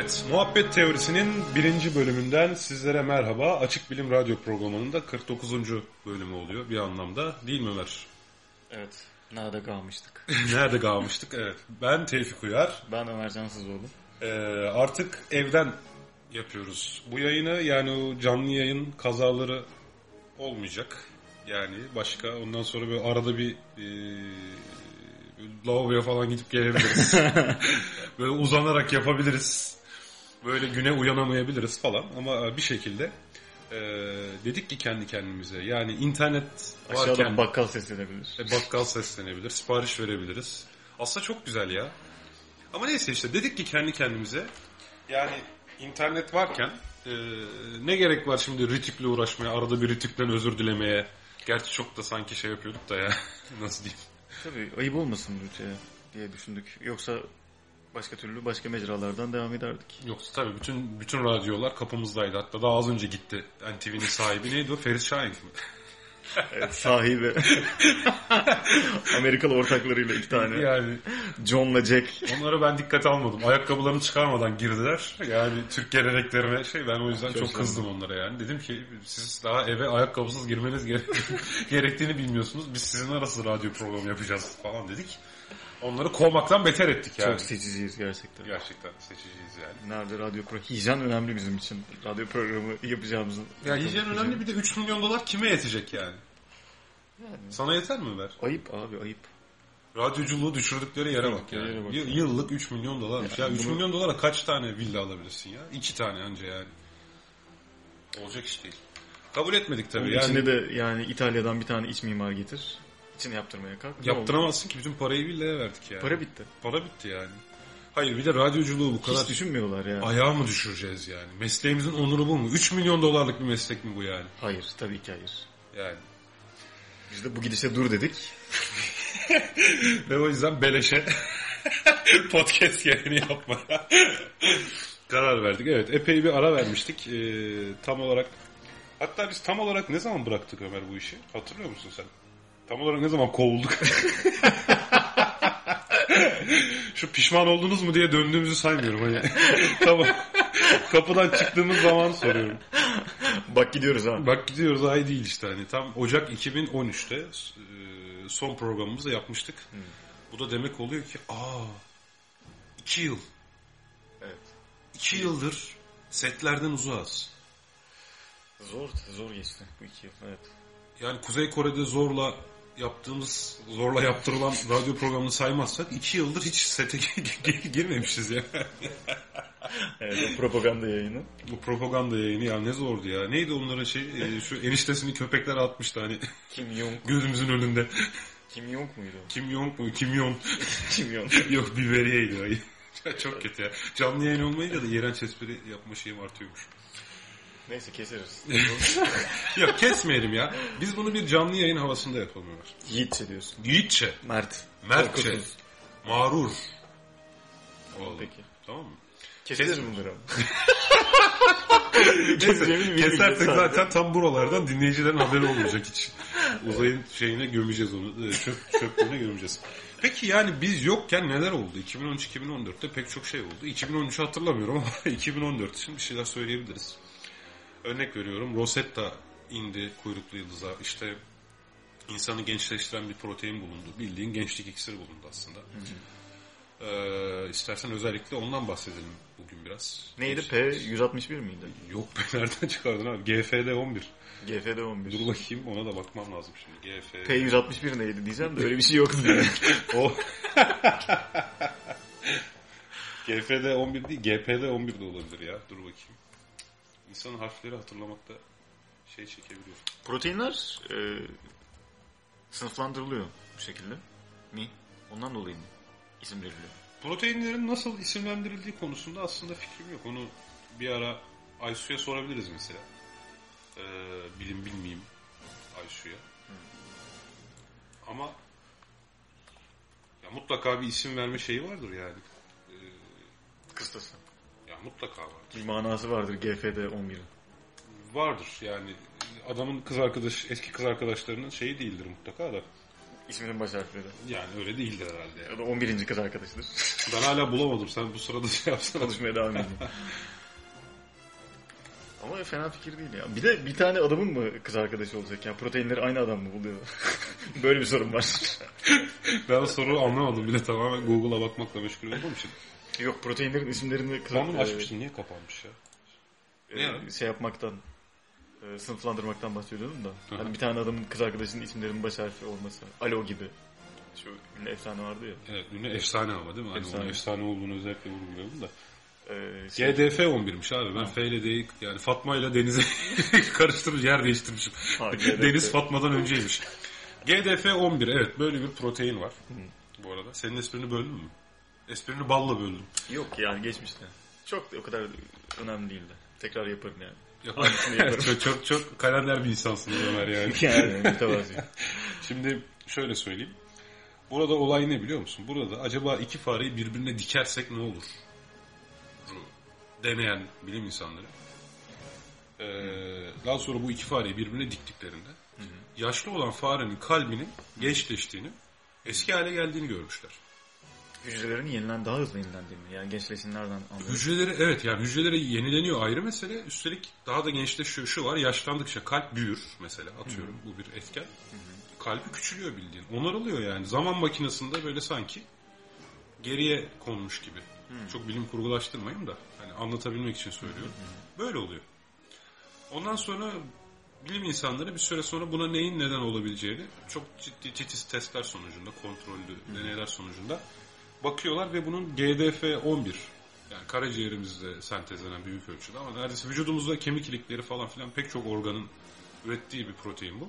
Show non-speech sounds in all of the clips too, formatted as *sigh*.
Evet, Muhabbet Teorisi'nin birinci bölümünden sizlere merhaba. Açık Bilim Radyo programının da 49. bölümü oluyor bir anlamda. Değil mi Ömer? Evet. Nerede kalmıştık? *laughs* Nerede kalmıştık? Evet. Ben Tevfik Uyar. Ben Ömer Cansızoğlu. Ee, artık evden yapıyoruz bu yayını. Yani o canlı yayın kazaları olmayacak. Yani başka ondan sonra böyle arada bir e, lavaboya falan gidip gelebiliriz. *laughs* böyle uzanarak yapabiliriz. Böyle güne uyanamayabiliriz falan ama bir şekilde e, dedik ki kendi kendimize yani internet varken bakkal seslenebilir. e, bakkal seslenebilir, sipariş verebiliriz. Aslında çok güzel ya. Ama neyse işte dedik ki kendi kendimize yani internet varken e, ne gerek var şimdi Rütük'le uğraşmaya, arada bir Rütük'ten özür dilemeye. Gerçi çok da sanki şey yapıyorduk da ya. *laughs* Nasıl diyeyim. Tabii ayıp olmasın Rütü'ye diye düşündük. Yoksa başka türlü başka mecralardan devam ederdik. Yoksa tabii bütün bütün radyolar kapımızdaydı. Hatta daha az önce gitti. NTV'nin sahibi neydi o? Ferit Şahin mi? *laughs* Evet, sahibi. *laughs* Amerikalı ortaklarıyla iki tane. yani John'la Jack. onları ben dikkate almadım. Ayakkabılarını çıkarmadan girdiler. Yani Türk geleneklerine şey ben o yüzden çok, Çok kızdım onlara yani. Dedim ki siz daha eve ayakkabısız girmeniz gere- *laughs* gerektiğini bilmiyorsunuz. Biz sizin arası radyo programı yapacağız falan dedik. Onları kovmaktan beter ettik yani. Çok seçiciyiz gerçekten. Gerçekten seçiciyiz yani. Nerede radyo programı? Hijyen önemli bizim için. Radyo programı yapacağımızın. Ya hijyen önemli bir de 3 milyon dolar kime yetecek yani? Yani. Sana yeter mi Ömer? Ayıp abi ayıp. Radyoculuğu düşürdükleri yere bak yani. Yere bak. Y- Yıllık 3 milyon dolarmış. Ya, Yani 3 bunu- milyon dolara kaç tane villa alabilirsin ya? 2 tane anca yani. Olacak iş değil. Kabul etmedik tabii. Onun Yani içine de yani İtalya'dan bir tane iç mimar getir. İçini yaptırmaya kalk. Ne oldu? yaptıramazsın ki bütün parayı villaya verdik yani. Para bitti. Para bitti yani. Hayır bir de radyoculuğu bu kadar Hiç düşünmüyorlar yani. ayağa mı düşüreceğiz yani? Mesleğimizin onuru bu mu? 3 milyon dolarlık bir meslek mi bu yani? Hayır tabii ki hayır. Yani. Biz de bu gidişe dur dedik. *laughs* Ve o yüzden beleşe *laughs* podcast yayını yapmaya *laughs* karar verdik. Evet epey bir ara vermiştik. Ee, tam olarak hatta biz tam olarak ne zaman bıraktık Ömer bu işi? Hatırlıyor musun sen? Tam olarak ne zaman kovulduk? *laughs* Şu pişman oldunuz mu diye döndüğümüzü saymıyorum. Hani, *laughs* tamam. Kapıdan çıktığımız zaman soruyorum. Bak gidiyoruz ha. Bak gidiyoruz ay değil işte hani tam Ocak 2013'te e, son programımızı yapmıştık. Bu da demek oluyor ki aa iki yıl. Evet. iki yıldır setlerden uzağız. Zor, zor geçti bu iki yıl. Evet. Yani Kuzey Kore'de zorla yaptığımız, zorla yaptırılan radyo programını saymazsak iki yıldır hiç sete girmemişiz ya. *laughs* Evet o propaganda yayını. Bu propaganda yayını ya ne zordu ya. Neydi onların şey, e, şu eniştesini köpekler atmıştı hani Kim Jong, *laughs* gözümüzün önünde. Kim Jong muydu? Kim Jong mu? Kim Jong. *laughs* Kim Jong. Yok biberiyeydi. Çok kötü ya. Canlı yayın olmayınca da iğrenç espri yapma şeyim artıyormuş. Neyse keseriz. *laughs* Yok kesmeyelim ya. Biz bunu bir canlı yayın havasında yapalım Ömer. Yiğitçe diyorsun. Yiğitçe, Mert. mertçe, Korkusuz. mağrur. Oğlum. Peki. Tamam mı? Keseriz bunları. Neyse, *laughs* kesersek zaten tam buralardan dinleyicilerin haberi olmayacak hiç. Uzayın şeyine gömeceğiz onu. e, Çöp, çöplüğüne gömeceğiz. Peki yani biz yokken neler oldu? 2013-2014'te pek çok şey oldu. 2013'ü hatırlamıyorum ama *laughs* 2014 için bir şeyler söyleyebiliriz. Örnek veriyorum Rosetta indi kuyruklu yıldıza. İşte insanı gençleştiren bir protein bulundu. Bildiğin gençlik iksiri bulundu aslında. Ee, istersen özellikle ondan bahsedelim bugün biraz. Neydi? P161 miydi? Yok *laughs* be nereden çıkardın abi? GFD 11. GFD 11. Dur bakayım ona da bakmam lazım şimdi. GFD. P161 neydi diyeceğim de *laughs* öyle bir şey yok *laughs* o. GFD 11 değil, GPD 11 de olabilir ya. Dur bakayım. İnsanın harfleri hatırlamakta şey çekebiliyor. Proteinler e, sınıflandırılıyor bu şekilde. Mi? Ondan dolayı mı? İsim veriliyor. Proteinlerin nasıl isimlendirildiği konusunda aslında fikrim yok. Onu bir ara Aysu'ya sorabiliriz mesela. Ee, bilim bilmeyeyim Aysu'ya. Ama ya mutlaka bir isim verme şeyi vardır yani. Kıstası. Mutlaka var. Bir manası vardır GFD 11'in. Vardır yani adamın kız arkadaş, eski kız arkadaşlarının şeyi değildir mutlaka da. İsminin baş harfleri. Yani öyle değildir herhalde. Yani. Ya da 11. kız arkadaşıdır. *laughs* Ben hala bulamadım. Sen bu sırada şey yapsana. Konuşmaya devam edeyim. *laughs* Ama fena fikir değil ya. Bir de bir tane adamın mı kız arkadaşı olacak ya? Proteinleri aynı adam mı buluyor? *laughs* Böyle bir sorun var. ben o soruyu anlamadım bile tamamen Google'a bakmakla meşgul olduğum için. Yok proteinlerin isimlerini Ben bunu açmıştım. Niye kapanmış ya? e, şey yapmaktan e, sınıflandırmaktan bahsediyordum da. Hı hı. Hani bir tane adamın kız arkadaşının isimlerinin baş harfi olması. Alo gibi. Şu ünlü efsane vardı ya. Evet, ünlü efsane ama değil mi? Hani Efsane. onun efsane olduğunu özellikle vurguluyorum da. E, şey- GDF 11'miş abi. Ben F ile D'yi yani Fatma ile Deniz'i *laughs* karıştırmış yer değiştirmişim. Ha. *laughs* Deniz Fatma'dan önceymiş. GDF 11 evet böyle bir protein var. Bu arada. Senin esprini böldüm mü? Esprini balla böldüm. Yok yani geçmişte. Çok o kadar önemli değildi. Tekrar yaparım yani. *laughs* Yaparım? çok, çok çok kalender bir insansın Ömer yani. *laughs* yani mütevazi. *laughs* Şimdi şöyle söyleyeyim. Burada olay ne biliyor musun? Burada acaba iki fareyi birbirine dikersek ne olur? Deneyen bilim insanları. Ee, daha sonra bu iki fareyi birbirine diktiklerinde yaşlı olan farenin kalbinin gençleştiğini, eski hale geldiğini görmüşler. Hücrelerin yenilen daha hızlı yenilendiğini yani gençleşinlerden anlıyoruz. Hücreleri evet yani hücreleri yenileniyor ayrı mesele. Üstelik daha da gençleşiyor. Şu var yaşlandıkça kalp büyür mesela atıyorum bu bir etken. Kalbi küçülüyor bildiğin. Onarılıyor yani. Zaman makinesinde böyle sanki geriye konmuş gibi. Çok bilim kurgulaştırmayayım da hani anlatabilmek için söylüyorum. Böyle oluyor. Ondan sonra bilim insanları bir süre sonra buna neyin neden olabileceğini çok ciddi titiz testler sonucunda, kontrollü deneyler sonucunda bakıyorlar ve bunun GDF-11 yani karaciğerimizde sentezlenen büyük ölçüde ama neredeyse vücudumuzda kemik ilikleri falan filan pek çok organın ürettiği bir protein bu.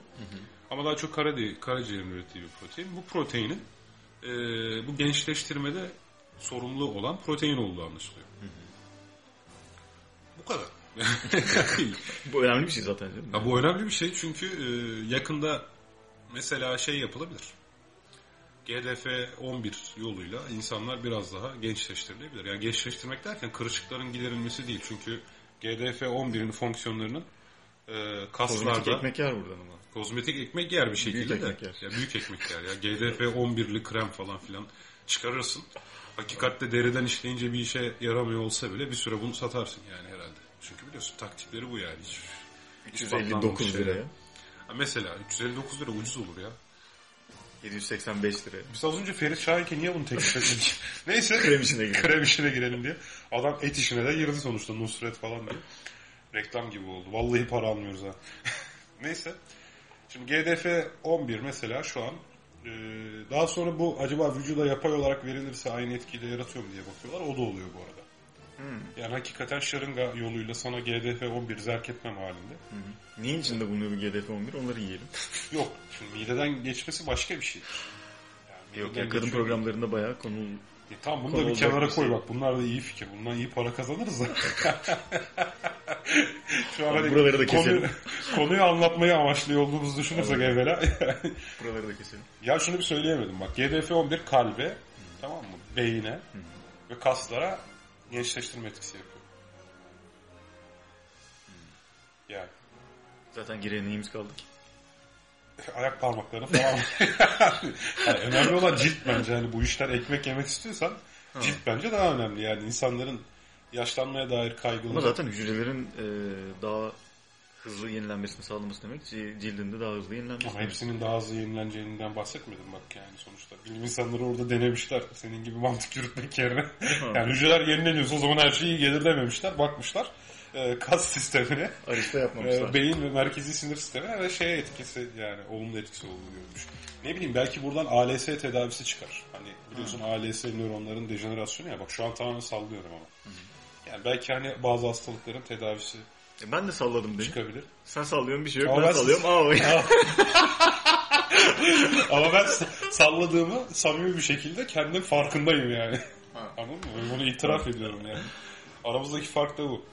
Ama daha çok karaciğer, karaciğerin ürettiği bir protein. Bu proteinin e, bu gençleştirmede sorumlu olan protein olduğu anlaşılıyor. Bu kadar. *laughs* Bu önemli bir şey zaten değil mi? Ya bu önemli bir şey çünkü e, yakında mesela şey yapılabilir. GDF-11 yoluyla insanlar biraz daha gençleştirilebilir. Yani gençleştirmek derken kırışıkların giderilmesi değil. Çünkü GDF-11'in fonksiyonlarının e, Kozmetik kaslarda ekmek yer buradan ama. kozmetik ekmek yer bir şekilde Büyük de. ekmek yer. Ya büyük ekmek yer ya. GDF-11'li krem falan filan çıkarırsın. Hakikatte deriden işleyince bir işe yaramıyor olsa bile bir süre bunu satarsın yani herhalde. Çünkü biliyorsun taktikleri bu yani. Hiç, hiç patlanmamış 359 şeyler. liraya. Mesela 359 lira ucuz olur ya. 785 liraya. Biz az önce Ferit Şahin'e niye bunu teklif etmedik? *laughs* Neyse. Krem işine girelim. Krem işine girelim diye. Adam et işine de girdi sonuçta Nusret falan diye. Reklam gibi oldu. Vallahi para almıyoruz ha. *laughs* Neyse. Şimdi GDF 11 mesela şu an e, daha sonra bu acaba vücuda yapay olarak verilirse aynı etkiyi de yaratıyor mu diye bakıyorlar. O da oluyor bu arada. Yani hakikaten şırınga yoluyla sana GDF 11 zerk etmem halinde. Neyin içinde bulunuyor bu GDF-11? Onları yiyelim. *laughs* Yok. Şimdi mideden geçmesi başka bir şey. Yani Yok ya kadın geçiyor. programlarında bayağı konu E, tamam bunu Konu da bir kenara bir koy şey. bak. Bunlar da iyi fikir. Bundan iyi para kazanırız da. *laughs* Şu an hani Buraları da konuyu, keselim. *laughs* konuyu anlatmayı amaçlıyor olduğumuzu düşünürsek evvela. buraları da keselim. ya şunu bir söyleyemedim bak. GDF-11 kalbe, tamam mı? Beyine ve kaslara gençleştirme etkisi yapıyor. Yani Zaten geriye neyimiz kaldı ki? *laughs* ayak parmaklarını falan. *laughs* yani önemli olan cilt bence. Yani bu işler ekmek yemek istiyorsan cilt bence daha önemli. Yani insanların yaşlanmaya dair kaygıları. Ama zaten hücrelerin e, daha hızlı yenilenmesini sağlaması demek ci- cildinde daha hızlı yenilenmesi. Ama hepsinin daha hızlı yenileneceğinden bahsetmedim bak yani sonuçta. Bilim insanları orada denemişler senin gibi mantık yürütmek yerine. *laughs* yani hücreler yenileniyorsa o zaman her şey iyi gelir dememişler. Bakmışlar e, kas sistemine, Arista yapmamışlar. e, beyin ve merkezi sinir sistemine ve şeye etkisi yani olumlu etkisi olduğunu görmüş. Ne bileyim belki buradan ALS tedavisi çıkar. Hani biliyorsun ALS nöronların dejenerasyonu ya bak şu an tamamen sallıyorum ama. Yani belki hani bazı hastalıkların tedavisi E, ben de salladım beni. çıkabilir. Sen sallıyorsun bir şey yok. Ama ben ben- sallıyorum. Aa, *laughs* Ama ben sa- salladığımı samimi bir şekilde kendim farkındayım yani. Ha. Anladın mı? Bunu itiraf ediyorum yani. Aramızdaki fark da bu.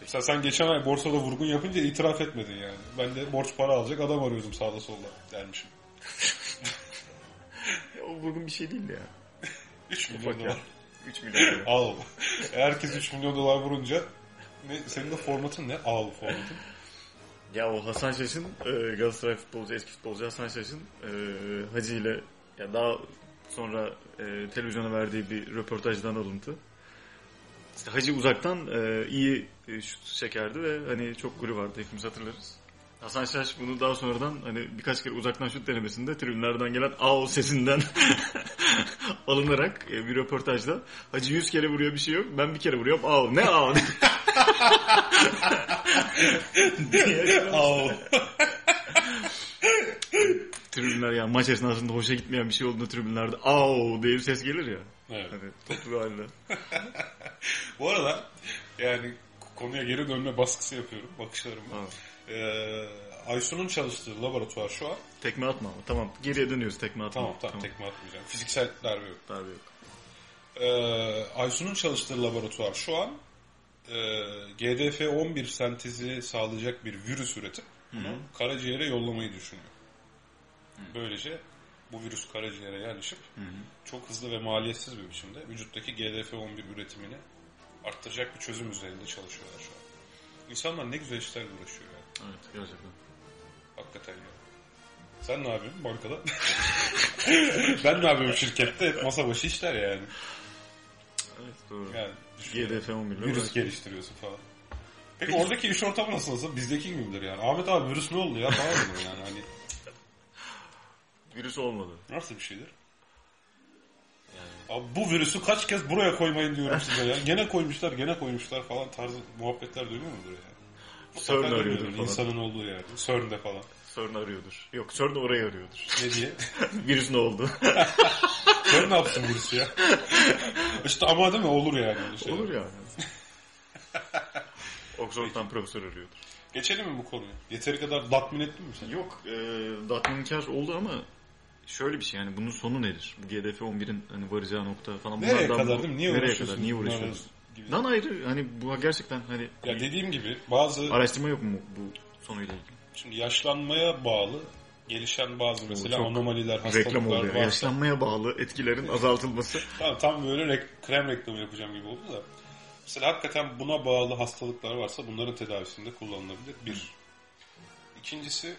Mesela sen geçen ay borsada vurgun yapınca itiraf etmedin yani. Ben de borç para alacak adam arıyordum sağda solda dermişim. *laughs* O vurgun bir şey değil ya. *laughs* 3 milyon Ufak ya. dolar. 3 milyon lira. Al. Herkes 3 milyon dolar vurunca ne, senin de formatın ne? Al formatın. Ya o Hasan Şaş'ın e, Galatasaray futbolcu, eski futbolcu Hasan Şaş'ın e, Hacı ile ya daha sonra e, televizyona verdiği bir röportajdan alıntı. İşte Hacı uzaktan e, iyi e, şut çekerdi ve hani çok golü vardı hepimiz hatırlarız. Hasan Şaş bunu daha sonradan hani birkaç kere uzaktan şut denemesinde tribünlerden gelen ao sesinden *laughs* alınarak e, bir röportajda Hacı 100 kere vuruyor bir şey yok ben bir kere vuruyorum ao ne ao Au. *laughs* *laughs* tribünler yani maç esnasında hoşa gitmeyen bir şey olduğunda tribünlerde au diye bir ses gelir ya. Evet. Hani toplu halde. Bu arada yani konuya geri dönme baskısı yapıyorum bakışlarımla. Evet. Ee, Aysun'un çalıştığı laboratuvar şu an. Tekme atma ama. Tamam geriye dönüyoruz tekme atma. Tamam tamam, tekme atmayacağım. Fiziksel darbe yok. Darbe yok. Ee, Aysun'un çalıştığı laboratuvar şu an e, GDF-11 sentezini sağlayacak bir virüs üretip bunu karaciğere yollamayı düşünüyor. Böylece bu virüs karaciğere yerleşip çok hızlı ve maliyetsiz bir biçimde vücuttaki GDF-11 üretimini arttıracak bir çözüm üzerinde çalışıyorlar şu an. İnsanlar ne güzel işlerle uğraşıyor. Evet gerçekten. Hakikaten ya. Sen ne yapıyorsun bankada? *laughs* ben ne yapıyorum şirkette? Hep masa başı işler yani. Evet doğru. Yani. GDF 11 ile Virüs geliştiriyorsun falan. Peki, oradaki iş ortamı nasıl olsa bizdeki gibi midir yani? Ahmet abi virüs ne oldu ya falan mı yani hani *laughs* Virüs olmadı. nasıl bir şeydir? Yani Abi bu virüsü kaç kez buraya koymayın diyorum size ya. Gene koymuşlar gene koymuşlar falan tarzı muhabbetler duymuyor mudur yani? CERN arıyordur falan. İnsanın olduğu yerde. CERN'de falan. CERN arıyordur. Yok CERN orayı arıyordur. Ne diye? *laughs* Virüs ne oldu? *laughs* CERN ne yapsın virüsü ya? işte ama değil mi? Olur yani. şeyler. Olur yani. *laughs* Oxford'dan profesör arıyordur. Geçelim mi bu konuya? Yeteri kadar tatmin ettin mi sen? Yok, e, Datminkar oldu ama şöyle bir şey yani bunun sonu nedir? Bu GDF 11'in hani varacağı nokta falan Nereye bunlardan kadar bu- değil mi? Niye nereye kadar? Niye uğraşıyoruz? Gibi? Lan ayrı hani bu gerçekten hani Ya dediğim gibi bazı araştırma yok mu bu sonuyla ilgili? şimdi yaşlanmaya bağlı gelişen bazı mesela anomaliler, Reklam hastalıklar oluyor. varsa Yaşlanmaya bağlı etkilerin azaltılması. *laughs* Tamam, tam böyle rek- krem reklamı yapacağım gibi oldu da. Mesela hakikaten buna bağlı hastalıklar varsa bunların tedavisinde kullanılabilir. Bir. İkincisi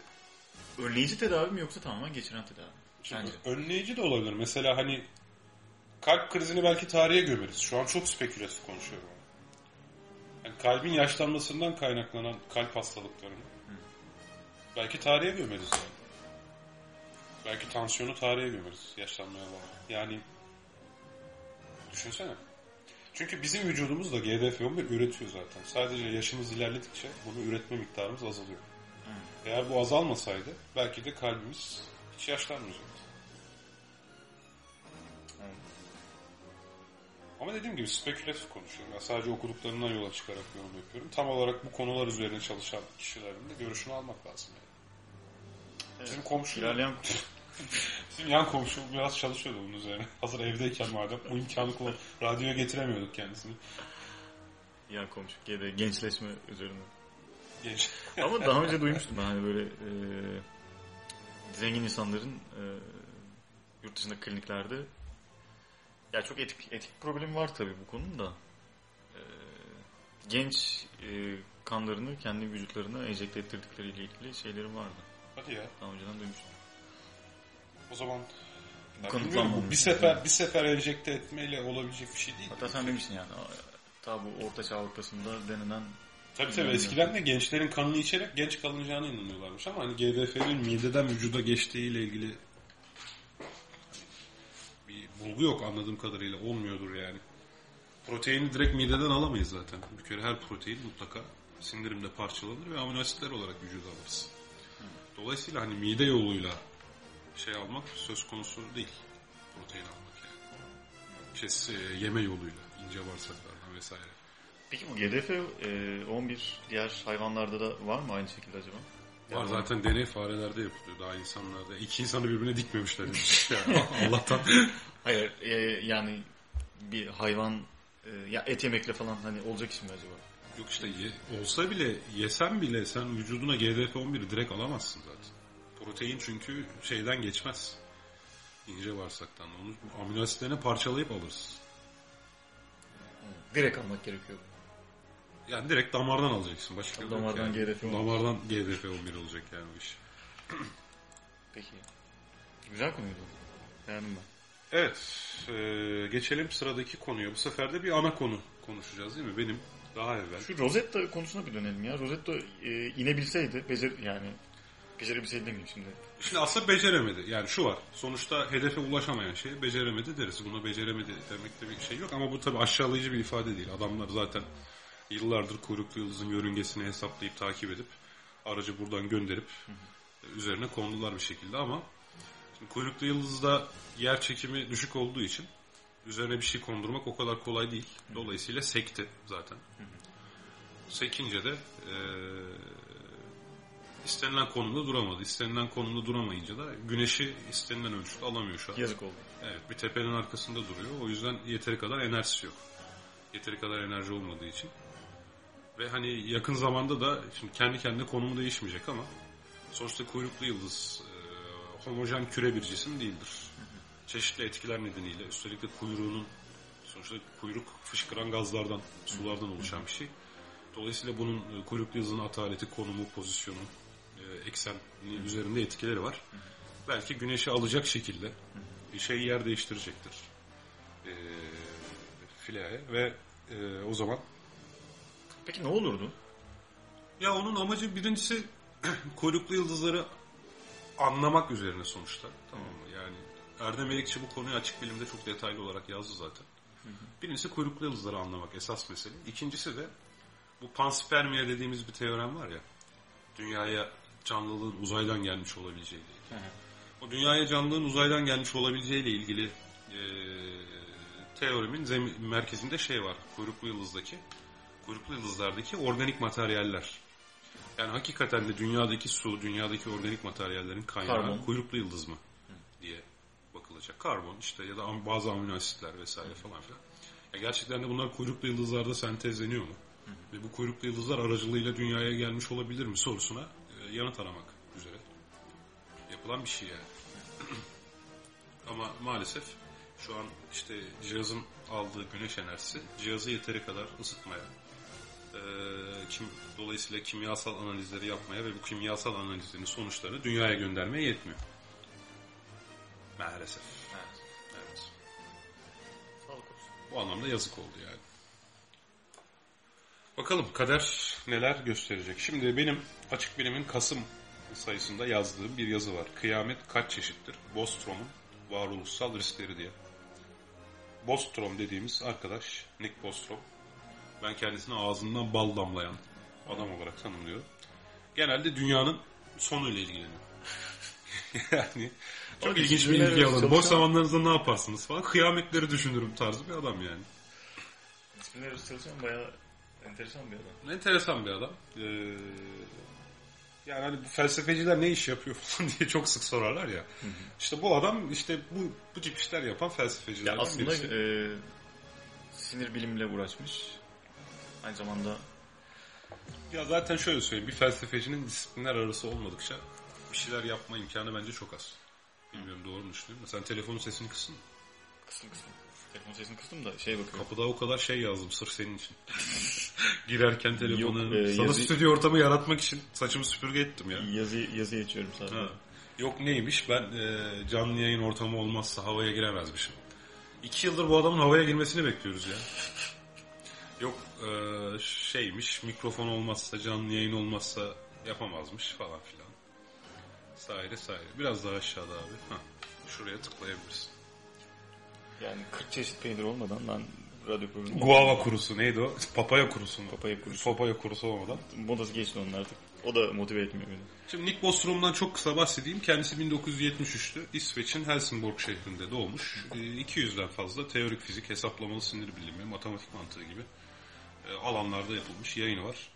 Önleyici tedavi mi yoksa tamamen geçiren tedavi mi? şimdi Bence. önleyici de olabilir. Mesela hani kalp krizini belki tarihe gömeriz. Şu an çok spekülatif konuşuyorum. Yani kalbin yaşlanmasından kaynaklanan kalp hastalıklarını belki tarihe gömeriz yani. Belki tansiyonu tarihe gömeriz yaşlanmaya bağlı. Yani düşünsene. Çünkü bizim vücudumuz da GDF-11 üretiyor zaten. Sadece yaşımız ilerledikçe bunu üretme miktarımız azalıyor. Eğer bu azalmasaydı belki de kalbimiz hiç yaşlanmayacaktı. Ama dediğim gibi spekülatif konuşuyorum. Yani sadece okuduklarından yola çıkarak yorum yapıyorum. Tam olarak bu konular üzerine çalışan kişilerin de görüşünü almak lazım. Yani. Bizim komşu, İlerleyen *laughs* bizim yan komşu biraz çalışıyordu bunun üzerine. *laughs* Hazır evdeyken madem bu imkanı kullan. Radyoya getiremiyorduk kendisini. ya komşu GD gençleşme üzerine. Genç. *laughs* Ama daha önce duymuştum ben hani böyle e, zengin insanların e, yurt dışında kliniklerde ya çok etik etik problemi var tabii bu konunun da e, genç e, kanlarını kendi vücutlarına enjekte ettirdikleriyle ilgili şeylerim vardı. Hadi ya. Daha önceden duymuştum. O zaman Kanıtlanmamış. bu bir sefer bir sefer enjekte etmeyle olabilecek bir şey değil. Hatta sen demiştin yani ta bu Orta Çağ Avrupa'sında denenen Tabii tabii eskiden de gençlerin kanını içerek genç kalınacağına inanıyorlarmış ama hani GDF'nin mideden vücuda geçtiğiyle ilgili bulgu yok anladığım kadarıyla olmuyordur yani. Proteini direkt mideden alamayız zaten. Bir kere her protein mutlaka sindirimde parçalanır ve amino asitler olarak vücuda alırız. Dolayısıyla hani mide yoluyla şey almak söz konusu değil. Protein almak yani. Şey, e, yeme yoluyla ince bağırsaklardan vesaire. Peki bu GDF e, 11 diğer hayvanlarda da var mı aynı şekilde acaba? Var zaten deney farelerde yapılıyor. Daha insanlarda. İki insanı birbirine dikmemişler. yani *laughs* Allah'tan. Hayır e, yani bir hayvan e, ya et yemekle falan hani olacak iş mi acaba? Yok işte ye- olsa bile yesen bile sen vücuduna GDF-11'i direkt alamazsın zaten. Protein çünkü şeyden geçmez. İnce bağırsaktan. Onu amino asitlerine parçalayıp alırız. Direkt almak gerekiyor. Yani direkt damardan alacaksın. Başka yok Damardan yani. GRF 11. Damardan GRF 11 olacak yani bu iş. *clears throat* Peki. Güzel konuydu. Beğendim ben. Evet. e, geçelim sıradaki konuya. Bu sefer de bir ana konu konuşacağız değil mi? Benim daha evvel. Şu Rosetta konusuna bir dönelim ya. Rosetta e, inebilseydi, becer yani becerebilseydi demeyeyim şimdi. Şimdi aslında beceremedi. Yani şu var. Sonuçta hedefe ulaşamayan şeyi beceremedi deriz. Buna beceremedi demekte bir şey yok. Ama bu tabii aşağılayıcı bir ifade değil. Adamlar zaten yıllardır kuyruklu yıldızın yörüngesini hesaplayıp takip edip aracı buradan gönderip üzerine kondular bir şekilde ama şimdi kuyruklu yıldızda yer çekimi düşük olduğu için üzerine bir şey kondurmak o kadar kolay değil. Dolayısıyla sekti zaten. Sekince de eee istenilen konumda duramadı. İstenilen konumda duramayınca da güneşi istenilen ölçüde alamıyor şu an. Yazık oldu. Evet bir tepenin arkasında duruyor. O yüzden yeteri kadar enerjisi yok. Yeteri kadar enerji olmadığı için. Ve hani yakın zamanda da şimdi kendi kendine konumu değişmeyecek ama sonuçta kuyruklu yıldız e, homojen küre bir cisim değildir. Çeşitli etkiler nedeniyle üstelik de kuyruğunun sonuçta kuyruk fışkıran gazlardan, sulardan oluşan bir şey. Dolayısıyla bunun e, kuyruklu yıldızın ataleti, konumu, pozisyonu, e, ekseni üzerinde etkileri var. Belki güneşi alacak şekilde şey yer değiştirecektir. E, fileye ve e, o zaman Peki ne olurdu? ya onun amacı birincisi *clears throat* kuyruklu yıldızları anlamak üzerine sonuçta. Tamam mı? Yani Erdem Erikçi bu konuyu açık bilimde çok detaylı olarak yazdı zaten. Birincisi kuyruklu yıldızları anlamak esas mesele. İkincisi de bu panspermia dediğimiz bir teorem var ya. Dünyaya canlılığın uzaydan gelmiş olabileceği ile ilgili. O dünyaya canlılığın uzaydan gelmiş olabileceği ile ilgili e, teoremin zemi- merkezinde şey var. Kuyruklu yıldızdaki kuyruklu yıldızlardaki organik materyaller. Yani hakikaten de dünyadaki su, dünyadaki organik materyallerin kaynağı Karbon. kuyruklu yıldız mı diye bakılacak. Karbon işte ya da bazı amino asitler vesaire falan filan. Ya gerçekten de bunlar kuyruklu yıldızlarda sentezleniyor mu? Ve bu kuyruklu yıldızlar aracılığıyla dünyaya gelmiş olabilir mi sorusuna e, yanıt aramak üzere yapılan bir şey yani. *clears throat* Ama maalesef şu an işte cihazın aldığı güneş enerjisi cihazı yeteri kadar ısıtmaya, e, kim, dolayısıyla kimyasal analizleri yapmaya ve bu kimyasal analizlerin sonuçlarını dünyaya göndermeye yetmiyor. Maalesef. Evet. Evet. Sağlık olsun. Bu anlamda yazık oldu yani. Bakalım kader neler gösterecek. Şimdi benim açık bilimin Kasım sayısında yazdığım bir yazı var. Kıyamet kaç çeşittir? Bostrom'un varoluşsal riskleri diye. Bostrom dediğimiz arkadaş Nick Bostrom. Ben kendisine ağzından bal damlayan adam olarak tanımlıyorum. Genelde dünyanın sonuyla ilgileniyor. *laughs* yani çok Abi, ilginç bir ilgi alanı. Boş zamanlarınızda ne yaparsınız falan. Kıyametleri düşünürüm tarzı bir adam yani. Arası çalışan bayağı enteresan bir adam. Enteresan bir adam. Ee, yani hani bu felsefeciler ne iş yapıyor *laughs* falan diye çok sık sorarlar ya. İşte bu adam işte bu bu tip işler yapan Ya felsefecilerden aslında birisi. e, sinir bilimle uğraşmış. Aynı zamanda Ya zaten şöyle söyleyeyim. Bir felsefecinin disiplinler arası olmadıkça bir şeyler yapma imkanı bence çok az. Bilmiyorum doğru mu düşünüyorum. Sen telefonun sesini kısın. kısım kısım. Telefon sesini kıstım da şey bakıyorum. Kapıda o kadar şey yazdım sırf senin için. *laughs* Girerken telefonu Yok, e, sana yazı- stüdyo ortamı yaratmak için saçımı süpürge ettim ya. Yazı, yazı geçiyorum sadece. Ha. Yok neymiş ben e, canlı yayın ortamı olmazsa havaya giremezmişim. İki yıldır bu adamın havaya girmesini bekliyoruz ya. *laughs* Yok şeymiş mikrofon olmazsa canlı yayın olmazsa yapamazmış falan filan. Saire saire. Biraz daha aşağıda abi. Ha, şuraya tıklayabilirsin. Yani 40 çeşit peynir olmadan ben radyo programı... Guava kurusu neydi o? Papaya kurusu mu? Papaya kurusu. Papaya kurusu olmadan. Modası geçti onun artık. O da motive etmiyor beni. Şimdi Nick Bostrom'dan çok kısa bahsedeyim. Kendisi 1973'tü. İsveç'in Helsingborg şehrinde doğmuş. E, 200'den fazla teorik fizik, hesaplamalı sinir bilimi, matematik mantığı gibi e, alanlarda yapılmış yayını var.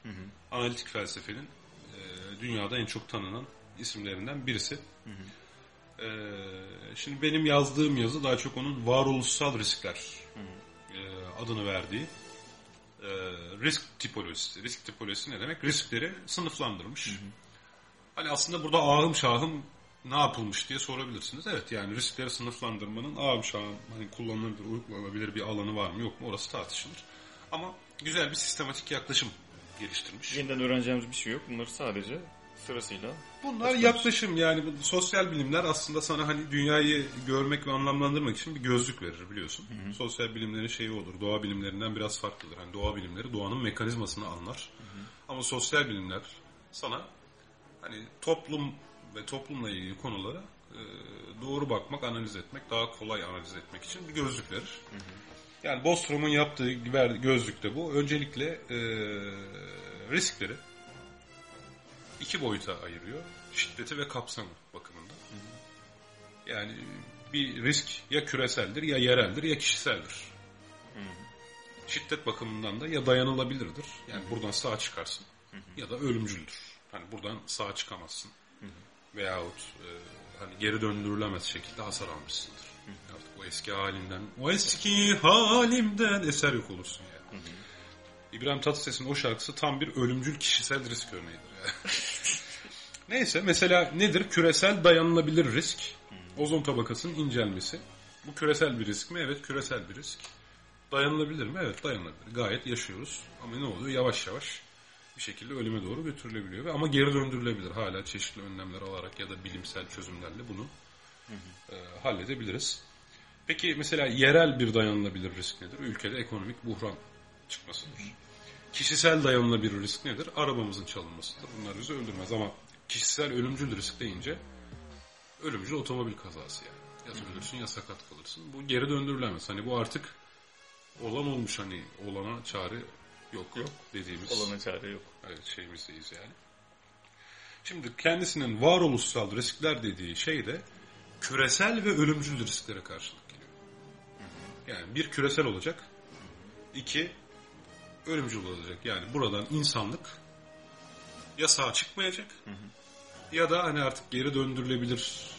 Analitik felsefenin e, dünyada en çok tanınan isimlerinden birisi. E, şimdi benim yazdığım yazı daha çok onun varoluşsal riskler e, adını verdiği e, risk tipolojisi. Risk tipolojisi ne demek? Riskleri sınıflandırmış. Hani aslında burada ahım şahım ne yapılmış diye sorabilirsiniz. Evet yani riskleri sınıflandırmanın ahım şahım hani kullanılabilir, uygulanabilir bir alanı var mı yok mu orası tartışılır. Ama güzel bir sistematik yaklaşım geliştirmiş. Yeniden öğreneceğimiz bir şey yok. Bunları sadece sırasıyla Bunlar Açıklamış. yaklaşım yani bu sosyal bilimler aslında sana hani dünyayı görmek ve anlamlandırmak için bir gözlük verir biliyorsun. Sosyal bilimlerin şeyi olur. Doğa bilimlerinden biraz farklıdır. Hani doğa bilimleri doğanın mekanizmasını anlar. Ama sosyal bilimler sana hani toplum ve toplumla ilgili konulara e, doğru bakmak, analiz etmek, daha kolay analiz etmek için bir gözlük verir. Yani Bostrom'un yaptığı gözlükte bu. Öncelikle e, riskleri iki boyuta ayırıyor. Şiddeti ve kapsamı bakımından. Yani bir risk ya küreseldir ya yereldir ya kişiseldir. Şiddet bakımından da ya dayanılabilirdir. Yani buradan sağ çıkarsın ya da ölümcüldür. Hani buradan sağ çıkamazsın. Veyahut e, hani geri döndürülemez şekilde hasar almışsındır. Artık o eski halinden, o eski halimden eser yok olursun yani. İbrahim Tatlıses'in o şarkısı tam bir ölümcül kişisel risk örneğidir. Yani. *laughs* Neyse mesela nedir? Küresel dayanılabilir risk. Ozon tabakasının incelmesi. Bu küresel bir risk mi? Evet küresel bir risk. Dayanılabilir mi? Evet dayanılabilir. Gayet yaşıyoruz. Ama ne oluyor? Yavaş yavaş bir şekilde ölüme doğru götürülebiliyor. Ve Ama geri döndürülebilir. Hala çeşitli önlemler alarak ya da bilimsel çözümlerle bunu e, halledebiliriz. Peki mesela yerel bir dayanılabilir risk nedir? Ülkede ekonomik buhran çıkmasıdır. Kişisel dayanılabilir risk nedir? Arabamızın çalınmasıdır. Bunlar bizi öldürmez ama kişisel ölümcül risk deyince ölümcül otomobil kazası yani. Ya ölürsün ya sakat kalırsın. Bu geri döndürülemez. Hani bu artık olan olmuş hani olana çare yok, yok. dediğimiz olana çare yok. evet, şeyimizdeyiz yani. Şimdi kendisinin varoluşsal riskler dediği şey de küresel ve ölümcül risklere karşılık geliyor. Yani bir küresel olacak, iki ölümcül olacak. Yani buradan insanlık ya sağ çıkmayacak ya da hani artık geri döndürülebilir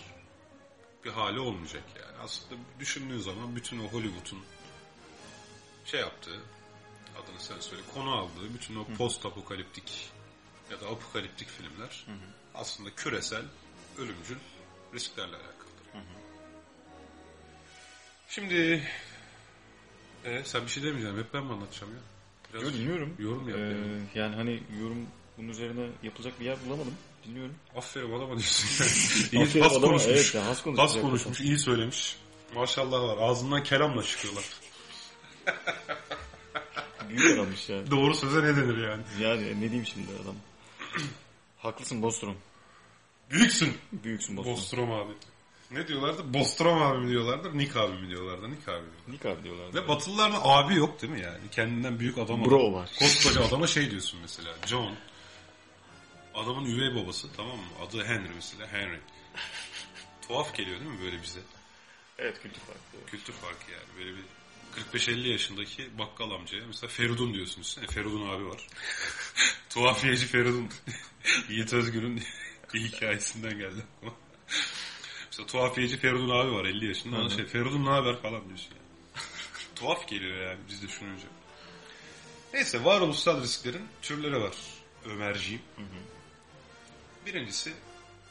bir hali olmayacak yani. Aslında düşündüğün zaman bütün o Hollywood'un şey yaptığı adını sen söyle konu aldığı bütün o post apokaliptik ya da apokaliptik filmler aslında küresel ölümcül risklerle alakalıdır. Şimdi e, sen bir şey demeyeceksin. Hep ben mi anlatacağım ya? Biraz Yo, dinliyorum. Yorum yap. Ee, yani. yani hani yorum bunun üzerine yapılacak bir yer bulamadım. Dinliyorum. Aferin bana mı diyorsun? *laughs* iyi Aferin has adama, konuşmuş. evet ya, has konuşmuş Has konuşmuş, iyi söylemiş. Maşallah var. Ağzından kelamla çıkıyorlar. *laughs* Büyük adammış ya. Doğru söze ne denir yani? Yani ne diyeyim şimdi adam. *clears throat* Haklısın Bostrom. Büyüksün. Büyüksün Bostrom. Bostrom abi. Ne diyorlardı? Bostrom abi mi diyorlardı? Nick abi mi diyorlardı? Nick abi diyorlardı. Nick abi diyorlar. Ve Batılılarda abi yok değil mi yani? Kendinden büyük adam Bro var. Koskoca adama şey diyorsun mesela. John. Adamın üvey babası tamam mı? Adı Henry mesela. Henry. Tuhaf geliyor değil mi böyle bize? Evet kültür farklı. Kültür farkı yani. Böyle bir 45-50 yaşındaki bakkal amcaya mesela Feridun diyorsun üstüne. Feridun abi var. *laughs* Tuhafiyeci Feridun. *laughs* Yiğit Özgür'ün *laughs* hikayesinden geldi. Mesela tuhafiyeci Feridun abi var 50 yaşında. Ona şey Feridun ne haber falan diyorsun yani. *laughs* Tuhaf geliyor yani biz de düşününce. Neyse varoluşsal risklerin türleri var Ömerciğim. Birincisi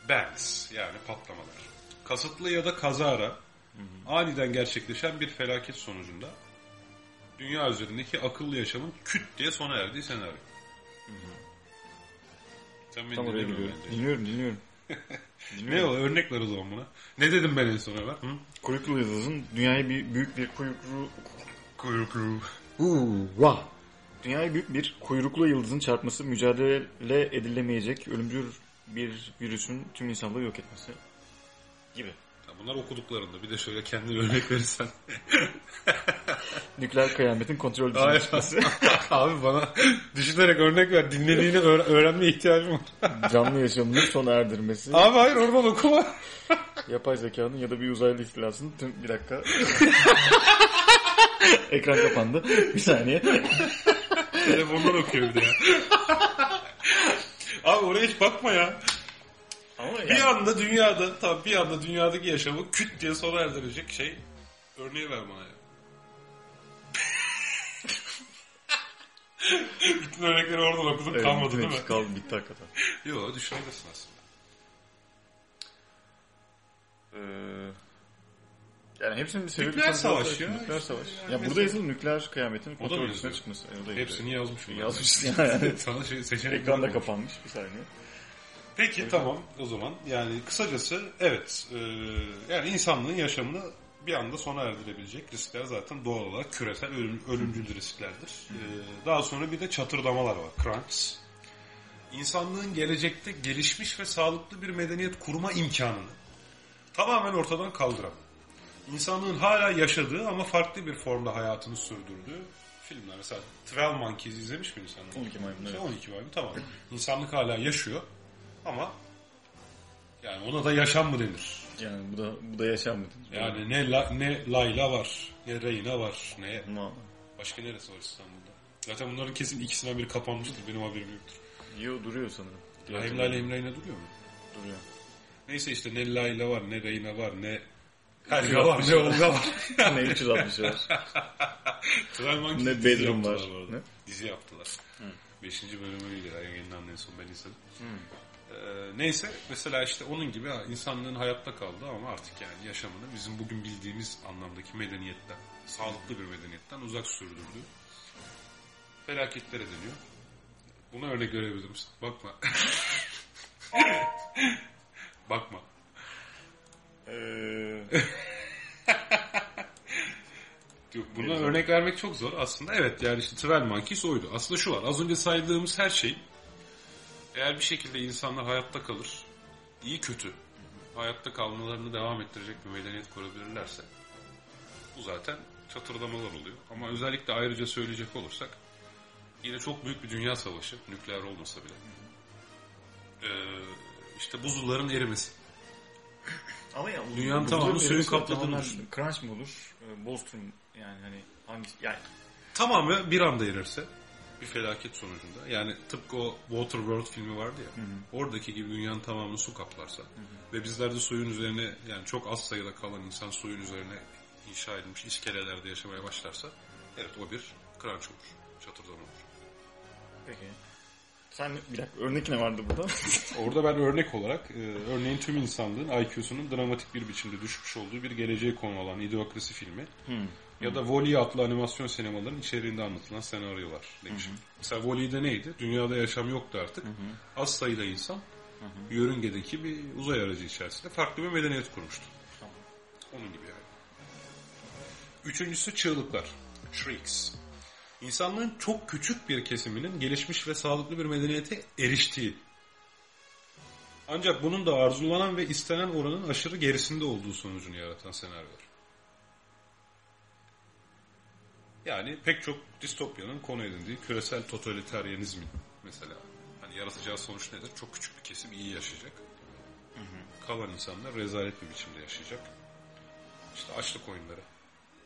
banks yani patlamalar. Kasıtlı ya da kazara aniden gerçekleşen bir felaket sonucunda dünya üzerindeki akıllı yaşamın küt diye sona erdiği senaryo. Sen beni Tam oraya dinlemiyorsun gidiyorum. bence. Dinliyorum dinliyorum. Ne o? Örnek ver o zaman buna. Ne dedim ben en son Ömer? Hı? Kuyruklu yıldızın dünyayı bir, büyük bir kuyruklu... Kuyruklu. Vah! Dünyayı büyük bir kuyruklu yıldızın çarpması mücadele edilemeyecek ölümcül bir virüsün tüm insanlığı yok etmesi gibi. Bunlar okuduklarında bir de şöyle kendine örnek verirsen. *laughs* Nükleer kıyametin kontrol Hayır. çıkması. *laughs* Abi bana düşünerek örnek ver. Dinlediğini öğre- öğrenmeye ihtiyacım var. *laughs* Canlı yaşamını sona erdirmesi. Abi hayır oradan okuma. Yapay zekanın ya da bir uzaylı ihtilasının tüm... Bir dakika. Ekran kapandı. Bir saniye. Telefondan okuyor bir de ya. Abi oraya hiç bakma ya. Ama Bir anda dünyada, tabii bir anda dünyadaki yaşamı küt diye sona erdirecek şey örneği ver bana ya. *laughs* Bütün örnekleri oradan okudum kalmadı değil mi? Kaldı bitti hakikaten. Yok düşünebilirsin aslında. Ee, Yani hepsinin bir sebebi Nükleer savaş ya. Nükleer savaş. Yani ya mesela- burada yazılı nükleer kıyametin O da kontrol yazıyor? çıkması. E, o da Hepsini yazmış yani. *laughs* Sana şey seçenek Ekranda kapanmış bir saniye. Peki tamam o zaman yani kısacası evet e, yani insanlığın yaşamını bir anda sona erdirebilecek riskler zaten doğal olarak küresel ölüm, ölümcül risklerdir. E, daha sonra bir de çatırdamalar var. Crunch. İnsanlığın gelecekte gelişmiş ve sağlıklı bir medeniyet kurma imkanını tamamen ortadan kaldıran, insanlığın hala yaşadığı ama farklı bir formda hayatını sürdürdüğü filmler. Mesela 12 Monkeys izlemiş mi insanlar? 12 maymun, evet. 12 maymun tamam. İnsanlık hala yaşıyor ama yani ona da yaşam mı denir? Yani bu da bu da yaşam mı? Yani ne la, ne Layla var, ne Reyna var, ne başka neresi var İstanbul'da? Zaten bunların kesin ikisinden biri kapanmıştır. Benim haberim yoktur. Yo duruyor sanırım. Diğer Hem türlü Layla hem Reyna duruyor mu? duruyor. Neyse işte ne Layla var, ne Reyna var, ne Helga var, ne Olga var. *laughs* ne 360 var. *laughs* Monkeys ne Bedroom var. Ne? Dizi yaptılar. Beşinci bölümüydü yayınlandı en son ben izledim. Hmm. Ee, neyse mesela işte onun gibi insanlığın hayatta kaldı ama artık yani yaşamını bizim bugün bildiğimiz anlamdaki medeniyetten, sağlıklı bir medeniyetten uzak sürdürdüğü felaketlere deniyor. Buna örnek görebilir misin? Bakma. *laughs* Bakma. Ee, *laughs* Yok, buna örnek vermek çok zor aslında. Evet yani işte Twelve Monkeys oydu. Aslında şu var. Az önce saydığımız her şey eğer bir şekilde insanlar hayatta kalır, iyi kötü hayatta kalmalarını devam ettirecek bir medeniyet kurabilirlerse bu zaten çatırdamalar oluyor. Ama özellikle ayrıca söyleyecek olursak yine çok büyük bir dünya savaşı, nükleer olmasa bile. Ee, işte buzulların erimesi. *laughs* ama ya Dünyanın bu- tamamı suyun kapladığını tamamen düşün. Crunch mı olur? E, Bostrom yani hani hangisi? Yani Tamamı bir anda erirse bir felaket sonucunda. Yani tıpkı o Waterworld filmi vardı ya. Oradaki gibi dünyanın tamamını su kaplarsa ve bizler de suyun üzerine yani çok az sayıda kalan insan suyun üzerine inşa edilmiş iskelelerde yaşamaya başlarsa evet o bir crunch olur. Çatırdama olur. peki. Sen bir dakika örnek ne vardı burada? *laughs* Orada ben örnek olarak e, örneğin tüm insanlığın IQ'sunun dramatik bir biçimde düşmüş olduğu bir geleceğe konu olan İdiokrasi filmi Hmm. Ya da Wall-E adlı animasyon sinemaların içeriğinde anlatılan senaryolar demişim. Mesela Wall-E'de neydi? Dünyada yaşam yoktu artık. Az sayıda insan yörüngedeki bir uzay aracı içerisinde farklı bir medeniyet kurmuştu. Tamam. Onun gibi yani. Üçüncüsü çığlıklar. Shrieks. İnsanlığın çok küçük bir kesiminin gelişmiş ve sağlıklı bir medeniyete eriştiği. Ancak bunun da arzulanan ve istenen oranın aşırı gerisinde olduğu sonucunu yaratan senaryolar. Yani pek çok distopyanın konu edindiği küresel totaliteryenizmin mesela. Hani yaratacağı sonuç nedir? Çok küçük bir kesim iyi yaşayacak. Kalan insanlar rezalet bir biçimde yaşayacak. İşte açlık oyunları.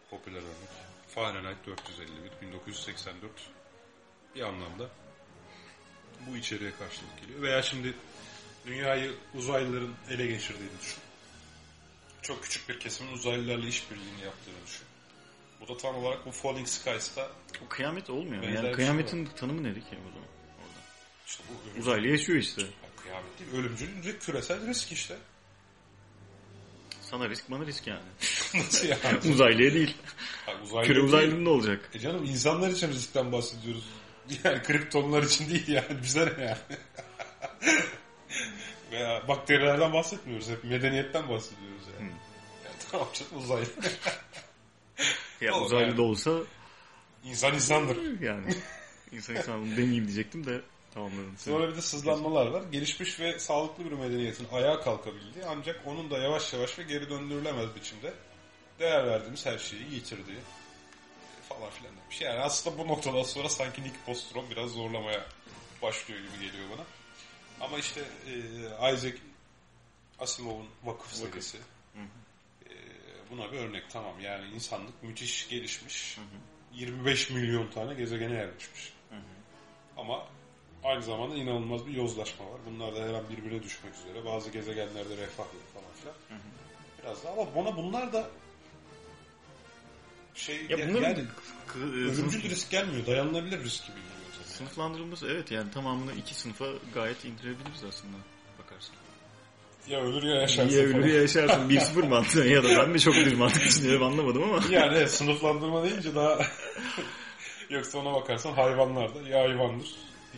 Popüler örnek. Fahrenheit 451, 1984 bir anlamda bu içeriğe karşılık geliyor. Veya şimdi dünyayı uzaylıların ele geçirdiğini düşün. Çok küçük bir kesimin uzaylılarla işbirliğini yaptığını düşün. Bu da tam olarak bu Falling Skies'ta O kıyamet olmuyor. Benzer yani şey kıyametin tanımı nedir ki o zaman? Orada. işte bu ölüm- Uzaylı yaşıyor işte. Ya kıyamet değil, ölümcül küresel risk işte. Sana risk bana risk yani. *laughs* Nasıl yani? *laughs* Uzaylıya değil. Ha, uzaylı Küre uzaylının ne olacak? E canım insanlar için riskten bahsediyoruz. Yani kriptonlar için değil yani bize ne yani. *laughs* Veya bakterilerden bahsetmiyoruz hep medeniyetten bahsediyoruz yani. yani tamam canım uzaylı. Ya Olur uzaylı yani. da olsa İnsan insandır. yani. *laughs* İnsan insan demeyeyim diyecektim de tamamladım. Sonra bir de sızlanmalar var. Gelişmiş ve sağlıklı bir medeniyetin ayağa kalkabildiği ancak onun da yavaş yavaş ve geri döndürülemez biçimde değer verdiğimiz her şeyi yitirdiği falan filan demiş. Yani aslında bu noktadan sonra sanki Nick Bostrom biraz zorlamaya başlıyor gibi geliyor bana. Ama işte e, Isaac Asimov'un vakıf serisi e, buna bir örnek tamam. Yani insanlık müthiş gelişmiş. 25 milyon tane gezegene yerleşmiş. Ama aynı zamanda inanılmaz bir yozlaşma var. Bunlar da her an birbirine düşmek üzere. Bazı gezegenlerde refah yok falan filan. Biraz daha ama buna bunlar da şey Ya bunların yani e, ölümcül risk gelmiyor. Dayanılabilir risk gibi geliyor. sınıflandırılması evet yani tamamını iki sınıfa gayet indirebiliriz aslında. Ya ölür ya yaşarsın Ya ölür ya yaşarsın. 1-0 *laughs* mantığı ya da ben mi çok düz mantık düşünüyorum anlamadım ama. Yani evet, sınıflandırma deyince daha... *laughs* Yoksa ona bakarsan hayvanlar da ya hayvandır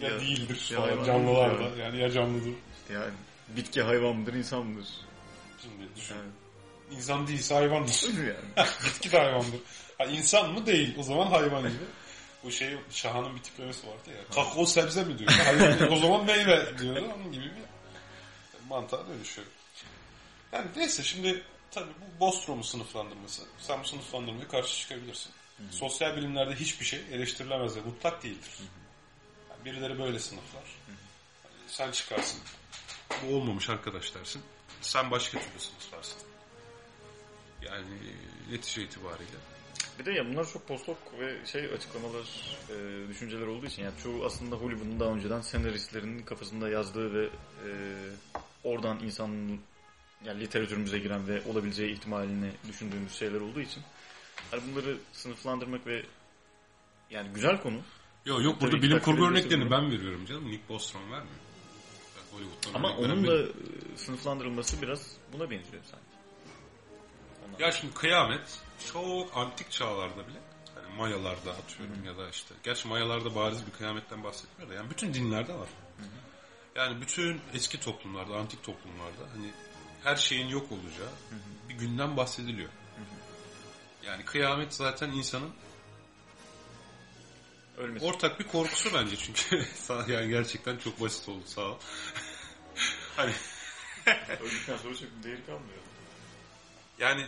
ya, Ya- değildir ya falan canlılar da yani ya canlıdır. Yani bitki hayvan mıdır insan mıdır? Şimdi düşün. Yani, İnsan değilse hayvandır. yani. *laughs* Bitki de hayvandır. Ha, insan mı değil o zaman hayvan gibi. Bu şey Şahan'ın bir tiplemesi vardı ya. Kakao sebze mi diyor. Hayvan, o zaman meyve diyor. Onun gibi bir mantığa dönüşüyor. Yani neyse şimdi tabii bu Bostrom'un sınıflandırması. Sen bu sınıflandırmaya karşı çıkabilirsin. Sosyal bilimlerde hiçbir şey eleştirilemez ve mutlak değildir. Yani birileri böyle sınıflar. Yani sen çıkarsın. Bu olmamış arkadaş dersin. Sen başka türlü sınıflarsın. Yani netice itibariyle. Bir de ya bunlar çok postlok ve şey açıklamalar, e, düşünceler olduğu için yani çoğu aslında Hollywood'un daha önceden senaristlerinin kafasında yazdığı ve e, oradan insanın yani literatürümüze giren ve olabileceği ihtimalini düşündüğümüz şeyler olduğu için hani bunları sınıflandırmak ve yani güzel konu Yok yok burada Tabii bilim kurgu örneklerini bunu. ben veriyorum canım. Nick Bostrom vermiyor. Ama onun da benim. e, sınıflandırılması biraz buna benziyor sanki. Ondan- Ya şimdi kıyamet çok antik çağlarda bile hani Mayalarda atıyorum ya da işte gerçi Mayalarda bariz bir kıyametten bahsetmiyor da yani bütün dinlerde var. Yani bütün eski toplumlarda, antik toplumlarda hani her şeyin yok olacağı bir günden bahsediliyor. Yani kıyamet zaten insanın Ölmesi. ortak bir korkusu bence çünkü *laughs* yani gerçekten çok basit oldu sağ ol. *laughs* hani *laughs* Öldükten sonra çok değeri kalmıyor. Yani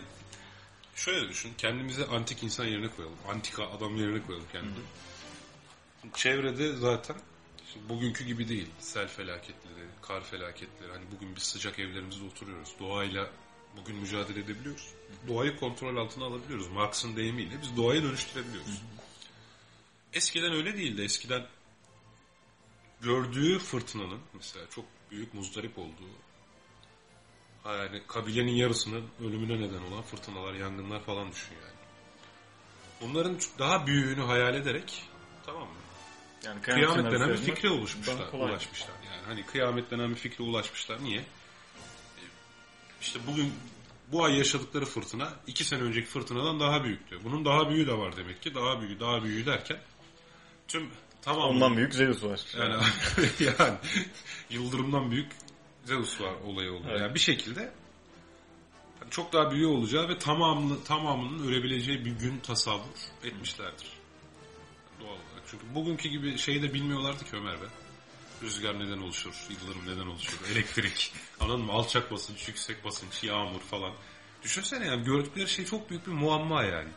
şöyle düşün. Kendimizi antik insan yerine koyalım. Antika adam yerine koyalım kendimizi. Çevrede zaten şimdi bugünkü gibi değil. Sel felaketleri, kar felaketleri. Hani bugün biz sıcak evlerimizde oturuyoruz. Doğayla bugün mücadele edebiliyoruz. Doğayı kontrol altına alabiliyoruz. Marx'ın deyimiyle biz doğayı dönüştürebiliyoruz. Eskiden öyle değildi. Eskiden gördüğü fırtınanın mesela çok büyük muzdarip olduğu yani kabilenin yarısının ölümüne neden olan fırtınalar, yangınlar falan düşün yani. Bunların daha büyüğünü hayal ederek tamam mı? Yani Kıyamet denen bir fikre kolay. ulaşmışlar. Yani hani kıyamet denen bir fikre ulaşmışlar. Niye? E, İşte bugün bu ay yaşadıkları fırtına iki sene önceki fırtınadan daha büyük diyor. Bunun daha büyüğü de var demek ki. Daha büyüğü, daha büyüğü derken tüm tamam Ondan büyük Zeus var. yani, *laughs* yani yıldırımdan büyük Zeus var olayı oldu. Evet. Yani bir şekilde hani çok daha büyüğü olacağı ve tamamını tamamının ölebileceği bir gün tasavvur etmişlerdir. Çünkü bugünkü gibi şeyi de bilmiyorlardı ki Ömer be. Rüzgar neden oluşur, yıldırım neden oluşur, elektrik, anladın mı? Alçak basınç, yüksek basınç, yağmur falan. Düşünsene yani gördükleri şey çok büyük bir muamma yani.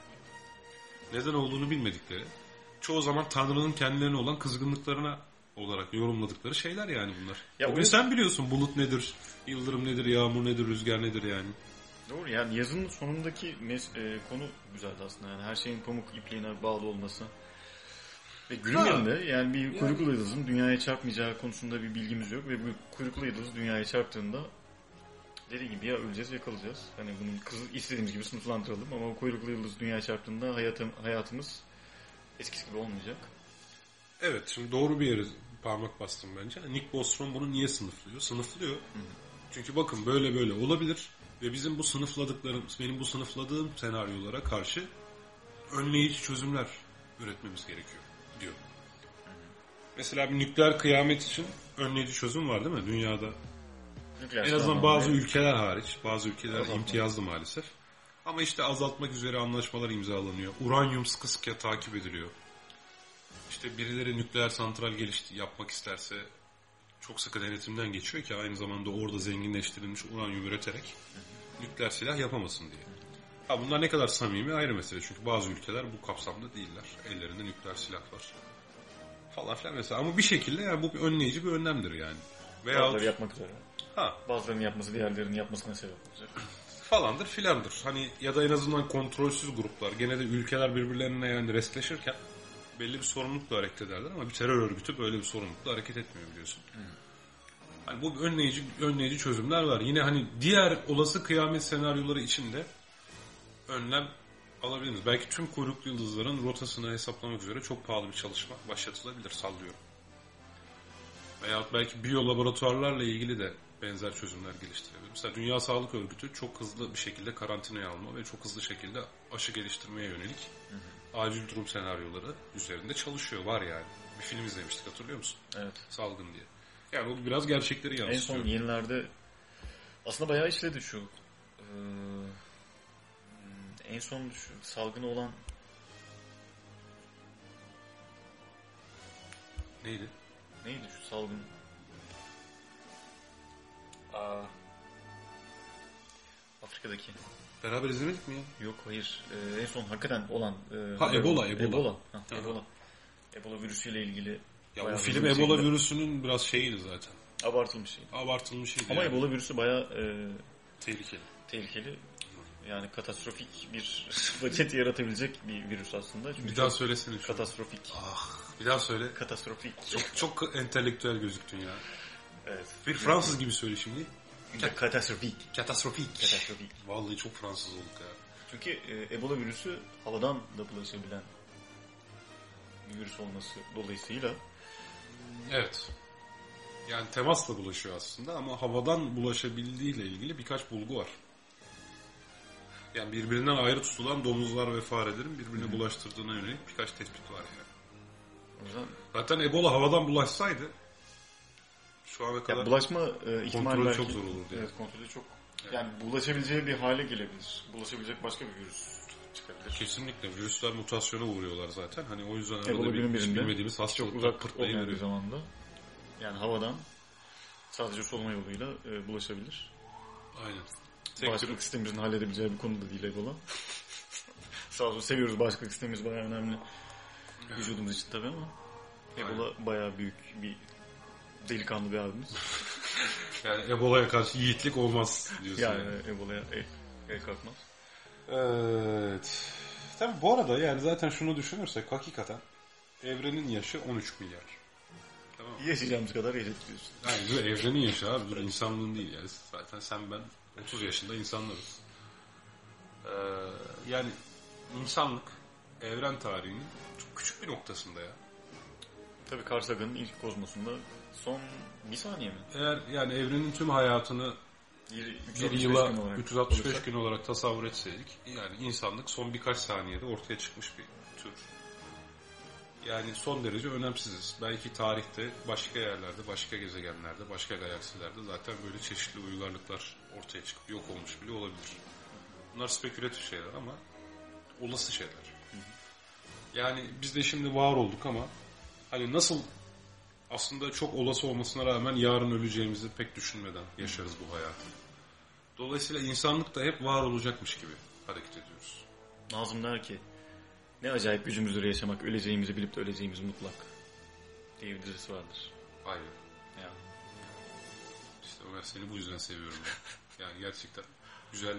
Neden olduğunu bilmedikleri. Çoğu zaman Tanrı'nın kendilerine olan kızgınlıklarına olarak yorumladıkları şeyler yani bunlar. Ya Bugün sen biliyorsun bulut nedir, yıldırım nedir, yağmur nedir, rüzgar nedir yani. Doğru yani yazının sonundaki mes- e, konu güzeldi aslında. Yani her şeyin pamuk ipliğine bağlı olması. Ve Ha. birinde yani bir kuyruklu yıldızın dünyaya çarpmayacağı konusunda bir bilgimiz yok. Ve bu kuyruklu yıldız dünyaya çarptığında dediği gibi ya öleceğiz ya kalacağız. Hani bunun kızı istediğimiz gibi sınıflandıralım ama o kuyruklu yıldız dünyaya çarptığında hayatım, hayatımız eskisi gibi olmayacak. Evet şimdi doğru bir yere parmak bastım bence. Nick Bostrom bunu niye sınıflıyor? Sınıflıyor. Çünkü bakın böyle böyle olabilir ve bizim bu sınıfladıklarımız, benim bu sınıfladığım senaryolara karşı önleyici çözümler üretmemiz gerekiyor. Mesela bir nükleer kıyamet için önleyici çözüm var değil mi dünyada? Nükleer En azından bazı ve- ülkeler hariç. Bazı ülkeler Azaltma. imtiyazlı maalesef. Ama işte azaltmak üzere anlaşmalar imzalanıyor. Uranyum sıkı sıkıya takip ediliyor. İşte birileri nükleer santral gelişti yapmak isterse çok sıkı denetimden geçiyor ki aynı zamanda orada zenginleştirilmiş uranyum üreterek nükleer silah yapamasın diye. Ha bunlar ne kadar samimi ayrı mesele çünkü bazı ülkeler bu kapsamda değiller. Ellerinde nükleer silah var. Falan filan mesela ama bir şekilde yani bu bir önleyici bir önlemdir yani. Veyahut Bazıları yapmak üzere. ha Bazılarının yapması diğerlerinin yapmasına sebep olacak. falandır filandır. Hani ya da en azından kontrolsüz gruplar gene de ülkeler birbirlerine yani restleşirken belli bir sorumlulukla hareket ederler ama bir terör örgütü böyle bir sorumlulukla hareket etmiyor biliyorsun. Hani bu önleyici önleyici çözümler var. Yine hani diğer olası kıyamet senaryoları içinde önlem alabiliriz. Belki tüm kuyruklu yıldızların rotasını hesaplamak üzere çok pahalı bir çalışma başlatılabilir sallıyorum. Veyahut belki biyo laboratuvarlarla ilgili de benzer çözümler geliştirebilir. Mesela Dünya Sağlık Örgütü çok hızlı bir şekilde karantinaya alma ve çok hızlı şekilde aşı geliştirmeye yönelik acil durum senaryoları üzerinde çalışıyor. Var yani. Bir film izlemiştik hatırlıyor musun? Evet. Salgın diye. Yani o biraz gerçekleri En yansıtıyor. son yenilerde aslında bayağı işledi şu. Ee, en son şu salgını olan Neydi? neydi şu salgın? Aa, Afrika'daki. Beraber izlemedik mi ya? Yok hayır. Ee, en son hakikaten olan. e, Ha, Ebola. Ebola. Ebola. Ha, Tamam. Ebola. Ebola virüsüyle ilgili Ya hızlı film Ebola şekilde virüsünün biraz şeyiydi zaten. abartılmış şey. Abartılmış şeydi. Ama yani. Ebola virüsü bayağı e, Tehlikeli. tehlikeli. Yani katastrofik bir *laughs* vakit yaratabilecek bir virüs aslında. Çünkü Bir daha söylesene şu. katastrofik. Ah, bir daha söyle. Katastrofik. Çok, çok entelektüel gözüktün ya. Evet. Bir Fransız gibi söyle şimdi. Katastrofik. Katastrofik. Katastrofik. Vallahi çok Fransız olduk ya. Çünkü e, Ebola virüsü havadan da bulaşabilen bir virüs olması dolayısıyla Evet. Yani temasla bulaşıyor aslında ama havadan bulaşabildiği ile ilgili birkaç bulgu var. Yani birbirinden ayrı tutulan domuzlar ve farelerin birbirine bulaştırdığına yönelik birkaç tespit var yani. o Zaten Ebola havadan bulaşsaydı şu ana kadar ya bulaşma e, ihtimali kontrolü belki, çok zor olurdu yani. Evet kontrolü çok yani bulaşabileceği bir hale gelebilir. Bulaşabilecek başka bir virüs çıkabilir. kesinlikle virüsler mutasyona uğruyorlar zaten. Hani o yüzden arada bir hiç bilmediğimiz çok hastalıklar uzak olmayan bir zamanda yani havadan sadece soluma yoluyla e, bulaşabilir. Aynen. Bağışıklık sistemimizin halledebileceği bir konu da değil Ebola. Sağ olsun seviyoruz bağışıklık sistemimiz bayağı önemli vücudumuz için tabii ama Ebola bayağı büyük bir delikanlı bir abimiz. *laughs* yani Ebola'ya karşı yiğitlik olmaz diyorsun. Yani yani. Ebola'ya el, el kalkmaz. Evet. Tabii bu arada yani zaten şunu düşünürsek hakikaten evrenin yaşı 13 milyar. Tamam mı? Yaşayacağımız kadar yaşayacağız. Yani bu evrenin yaşı abi dur insanlığın değil yani. Zaten sen ben 30 yaşında insanlarız. Ee, yani insanlık evren tarihinin çok küçük bir noktasında ya. Tabii Carl Sagan'ın ilk kozmosunda son bir saniye mi? Eğer yani evrenin tüm hayatını Bir, bir 365 yıla gün olarak 365 alırsak, gün olarak tasavvur etseydik yani insanlık son birkaç saniyede ortaya çıkmış bir tür. Yani son derece önemsiziz. Belki tarihte başka yerlerde, başka gezegenlerde, başka galaksilerde zaten böyle çeşitli uygarlıklar ortaya çıkıp yok olmuş bile olabilir. Bunlar spekülatif şeyler ama olası şeyler. Yani biz de şimdi var olduk ama hani nasıl aslında çok olası olmasına rağmen yarın öleceğimizi pek düşünmeden yaşarız bu hayatı. Dolayısıyla insanlık da hep var olacakmış gibi hareket ediyoruz. Nazım der ki ne acayip gücümüzdür yaşamak öleceğimizi bilip de öleceğimiz mutlak diye bir dizisi vardır. Aynen. Ya. İşte Ömer seni bu yüzden seviyorum. *laughs* ya. Yani gerçekten güzel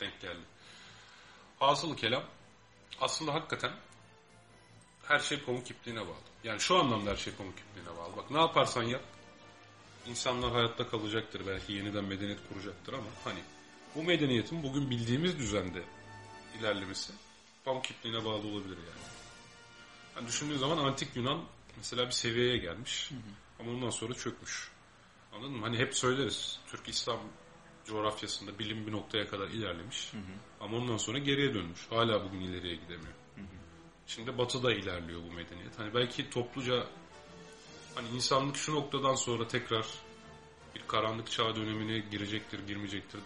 denk geldi. Hasılı kelam aslında hakikaten her şey pamuk ipliğine bağlı. Yani şu anlamda her şey pamuk ipliğine bağlı. Bak ne yaparsan yap insanlar hayatta kalacaktır. Belki yeniden medeniyet kuracaktır ama hani bu medeniyetin bugün bildiğimiz düzende ilerlemesi pamuk ipliğine bağlı olabilir yani. yani düşündüğün zaman antik Yunan mesela bir seviyeye gelmiş ama ondan sonra çökmüş. Anladın mı? Hani hep söyleriz. Türk İslam coğrafyasında bilim bir noktaya kadar ilerlemiş. Ama ondan sonra geriye dönmüş. Hala bugün ileriye gidemiyor. Şimdi batıda ilerliyor bu medeniyet. Hani belki topluca hani insanlık şu noktadan sonra tekrar bir karanlık çağ dönemine girecektir, girmeyecektir.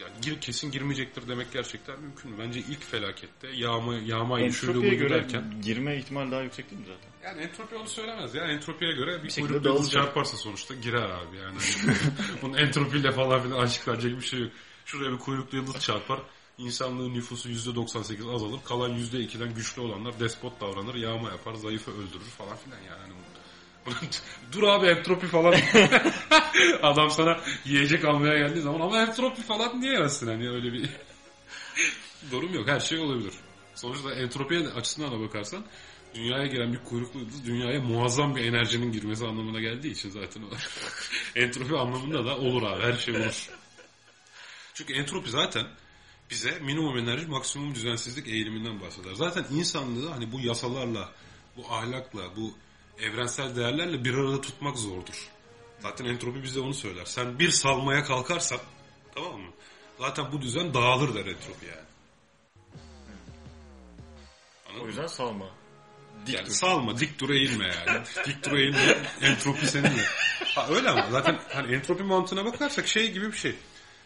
Yani gir, kesin girmeyecektir demek gerçekten mümkün mü? Bence ilk felakette yağma, yağmayı Entropiye buydu göre derken. girme ihtimali daha yüksek değil mi zaten? Yani entropi onu söylemez ya. Entropiye göre bir, Bir yıldız dağılacak. çarparsa sonuçta girer abi yani. *laughs* Bunun entropiyle falan filan açıklanacak bir şey yok. Şuraya bir kuyruklu yıldız çarpar. İnsanlığın nüfusu %98 azalır. Kalan %2'den güçlü olanlar despot davranır. Yağma yapar. Zayıfı öldürür falan filan yani. Hani *laughs* Dur abi entropi falan. *laughs* Adam sana yiyecek almaya geldiği zaman ama entropi falan diyemezsin hani öyle bir *laughs* durum yok. Her şey olabilir. Sonuçta entropiye açısından da bakarsan dünyaya gelen bir kuyruklu yıldız dünyaya muazzam bir enerjinin girmesi anlamına geldiği için zaten o. entropi anlamında da olur abi. Her şey olur. Çünkü entropi zaten bize minimum enerji maksimum düzensizlik eğiliminden bahseder. Zaten insanlığı hani bu yasalarla, bu ahlakla, bu evrensel değerlerle bir arada tutmak zordur. Zaten entropi bize onu söyler. Sen bir salmaya kalkarsan tamam mı? Zaten bu düzen dağılır der entropi yani. Anladın O mı? yüzden salma. Dik Yani dur. salma, dik dur eğilme yani. dik dur eğilme, entropi seninle. Ha, öyle ama zaten hani entropi mantığına bakarsak şey gibi bir şey.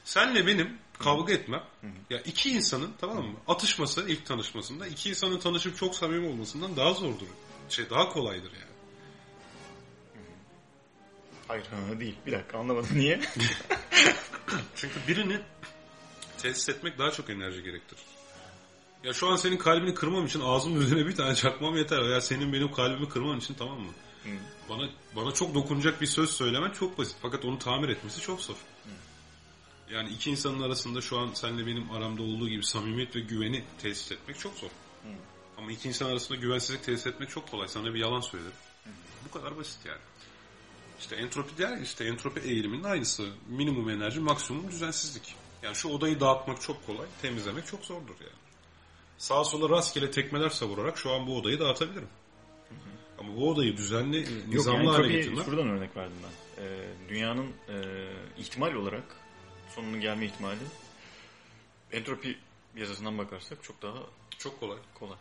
Senle benim kavga etmem. Ya iki insanın tamam mı? Atışması ilk tanışmasında iki insanın tanışıp çok samimi olmasından daha zordur. Şey daha kolaydır yani. Hayır ha, değil. Bir dakika anlamadım. Niye? *laughs* Çünkü birini tesis etmek daha çok enerji gerektirir. Ya şu an senin kalbini kırmam için ağzımın üzerine bir tane çakmam yeter. Veya senin benim kalbimi kırman için tamam mı? Bana bana çok dokunacak bir söz söylemen çok basit. Fakat onu tamir etmesi çok zor. Yani iki insanın arasında şu an seninle benim aramda olduğu gibi samimiyet ve güveni tesis etmek çok zor. Ama iki insan arasında güvensizlik tesis etmek çok kolay. Sana bir yalan söylerim. Bu kadar basit yani. İşte entropi der işte entropi eğiliminin aynısı. Minimum enerji, maksimum düzensizlik. Yani şu odayı dağıtmak çok kolay, temizlemek çok zordur yani. Sağa sola rastgele tekmeler savurarak şu an bu odayı dağıtabilirim. Ama bu odayı düzenli, Yok nizamlı yani hale getirmek şuradan örnek verdim ben. Ee, dünyanın e, ihtimal olarak sonunun gelme ihtimali entropi yazısından bakarsak çok daha çok kolay. kolay.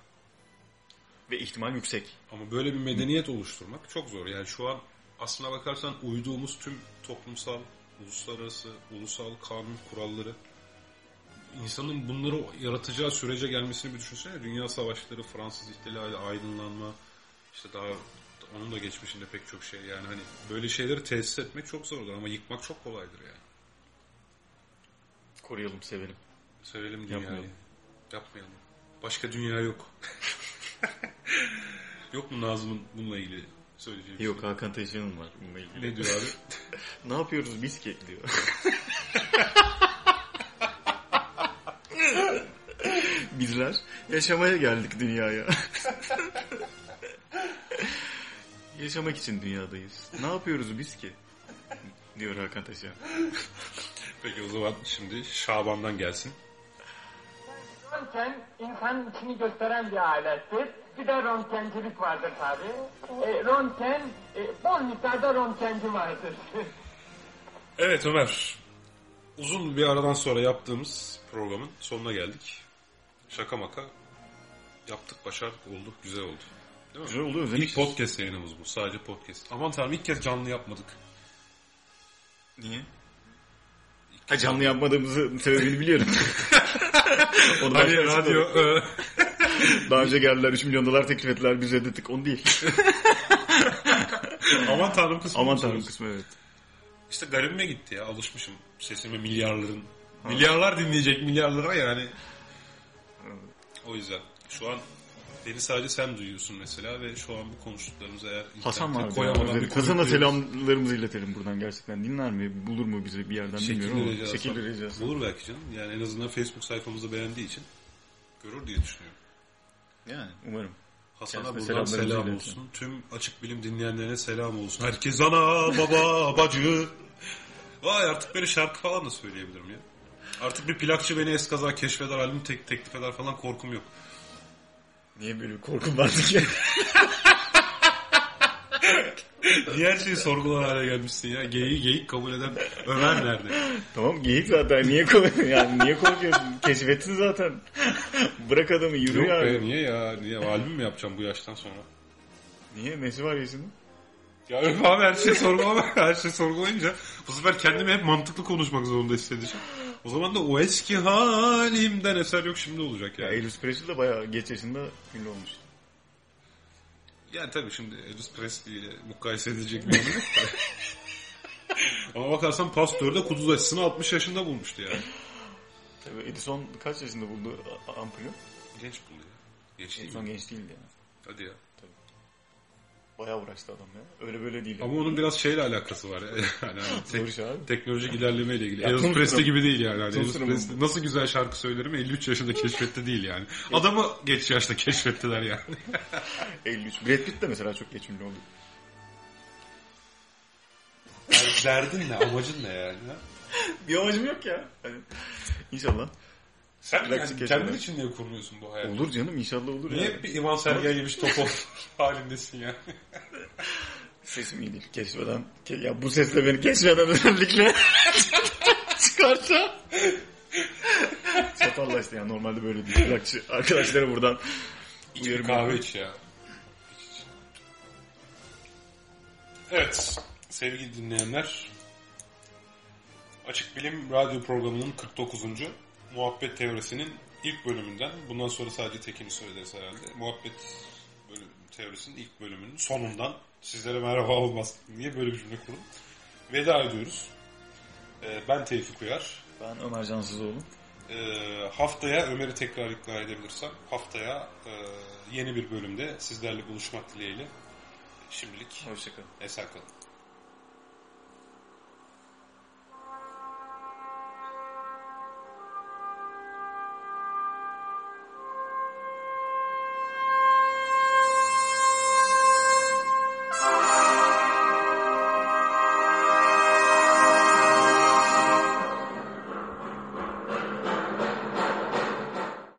Ve ihtimal yüksek. Ama böyle bir medeniyet oluşturmak çok zor. Yani şu an aslına bakarsan uyduğumuz tüm toplumsal, uluslararası, ulusal kanun kuralları insanın bunları yaratacağı sürece gelmesini bir düşünsene. Dünya savaşları, Fransız ihtilali, aydınlanma, işte daha onun da geçmişinde pek çok şey. Yani hani böyle şeyleri tesis etmek çok zordur ama yıkmak çok kolaydır yani. Koruyalım, sevelim. Sevelim dünyayı. Yapmayalım. Yapmayalım. Başka dünya yok. *laughs* yok mu Nazım'ın bununla ilgili söyleyeceği bir Yok Hakan Taşıyan'ın var bununla ilgili. Ne diyor abi? *laughs* ne yapıyoruz biz ki diyor. *laughs* Bizler yaşamaya geldik dünyaya. *laughs* Yaşamak için dünyadayız. Ne yapıyoruz biz ki? Diyor Hakan Taşıyan. Peki o zaman şimdi Şaban'dan gelsin. Röntgen insanın içini gösteren bir alettir. Bir de röntgencilik vardır tabi. E, röntgen, e, bol miktarda röntgenci vardır. *laughs* Evet Ömer. Uzun bir aradan sonra yaptığımız programın sonuna geldik. Şaka maka yaptık, başardık, olduk, güzel oldu. Değil mi? Güzel oldu İlk özellikle. podcast yayınımız bu. Sadece podcast. Aman tanrım ilk kez canlı yapmadık. Niye? Ha canlı yapmadığımızı sebebini biliyorum. *laughs* Onu Hani radyo... e, *laughs* Daha önce geldiler 3 milyon dolar teklif ettiler biz reddettik onu değil. *laughs* Aman tanrım kısmı. Aman tanrım kısmı evet. İşte garibime gitti ya. Alışmışım sesime milyarların. Milyarlar dinleyecek milyarlara yani. O yüzden şu an beni sadece sen duyuyorsun mesela ve şu an bu konuştuklarımızı eğer Hasan var koyamadan ya. bir duyuyoruz. selamlarımızı iletelim buradan gerçekten. Dinler mi? Bulur mu bizi bir yerden bilmiyorum Şekilli ama. Şekilli ricası. Bulur belki canım. Yani en azından Facebook sayfamızı beğendiği için görür diye düşünüyorum. Yani umarım. Hasan'a buradan selam olsun. Tüm açık bilim dinleyenlerine selam olsun. Herkes ana, baba, *laughs* bacı. Vay artık böyle şarkı falan da söyleyebilirim ya. Artık bir plakçı beni eskaza keşfeder, albüm tek, teklif eder falan korkum yok. Niye böyle bir korkum vardı ki? *laughs* *laughs* Her şeyi sorgular hale gelmişsin ya? Geyiği geyik kabul eden Ömer nerede? tamam geyik zaten. Niye korkuyorsun? *laughs* Yani niye korkuyorsun? Keşfetsin zaten. Bırak adamı yürü Yok yani. be niye ya? Niye? Albüm mü yapacağım bu yaştan sonra? Niye? Nesi var Yesin'in? Ya öyle abi her şeyi sorgulama. *laughs* Her şeyi sorgulayınca bu sefer kendimi hep mantıklı konuşmak zorunda hissedeceğim. O zaman da o eski halimden eser yok şimdi olacak Ya yani. Elvis Presley de bayağı geç yaşında ünlü olmuş. Yani tabii şimdi Elvis Presley ile mukayese edilecek bir yok da. *laughs* Ama bakarsan pastör de kuduz aşısını 60 yaşında bulmuştu yani. Tabii Edison kaç yaşında buldu ampulü? Genç buluyor. Genç değil Edison mi? genç değildi yani. Hadi ya. Bayağı uğraştı adam ya. Öyle böyle değil. Ama onun biraz şeyle alakası var. ya. *laughs* Yani hani tek- teknolojik ilerlemeyle ilgili. Ya Elvis Presley gibi değil yani. yani Elvis Sıra Presley nasıl güzel şarkı söylerim 53 yaşında keşfetti değil yani. *laughs* Adamı geç yaşta keşfettiler yani. *laughs* 53. Brad Pitt de mesela çok geç ünlü oldu. yani derdin ne? Amacın ne yani? Bir amacım yok ya. Hani, inşallah. Sen yani kendin için niye kurmuyorsun bu hayatı? Olur canım inşallah olur Niye ya. bir İvan Sergen yemiş top *laughs* halindesin yani? *laughs* Sesim iyi değil. Kesmeden. ke- Ya bu sesle beni kesmeden özellikle *laughs* çıkarsa. Satarlaştı yani normalde böyle değil. Plakçı arkadaşlara buradan uyarım kahve iç ya. Evet sevgili dinleyenler. Açık Bilim Radyo programının 49. Muhabbet Teorisi'nin ilk bölümünden, bundan sonra sadece tekini söyleriz herhalde. Muhabbet bölüm, Teorisi'nin ilk bölümünün sonundan sizlere merhaba olmaz. Niye böyle bir cümle kurdum? Veda ediyoruz. Ee, ben Tevfik Uyar. Ben Ömer Cansızoğlu. Ee, haftaya Ömer'i tekrar ikna edebilirsem haftaya e, yeni bir bölümde sizlerle buluşmak dileğiyle. Şimdilik Hoşçakalın. esen kalın.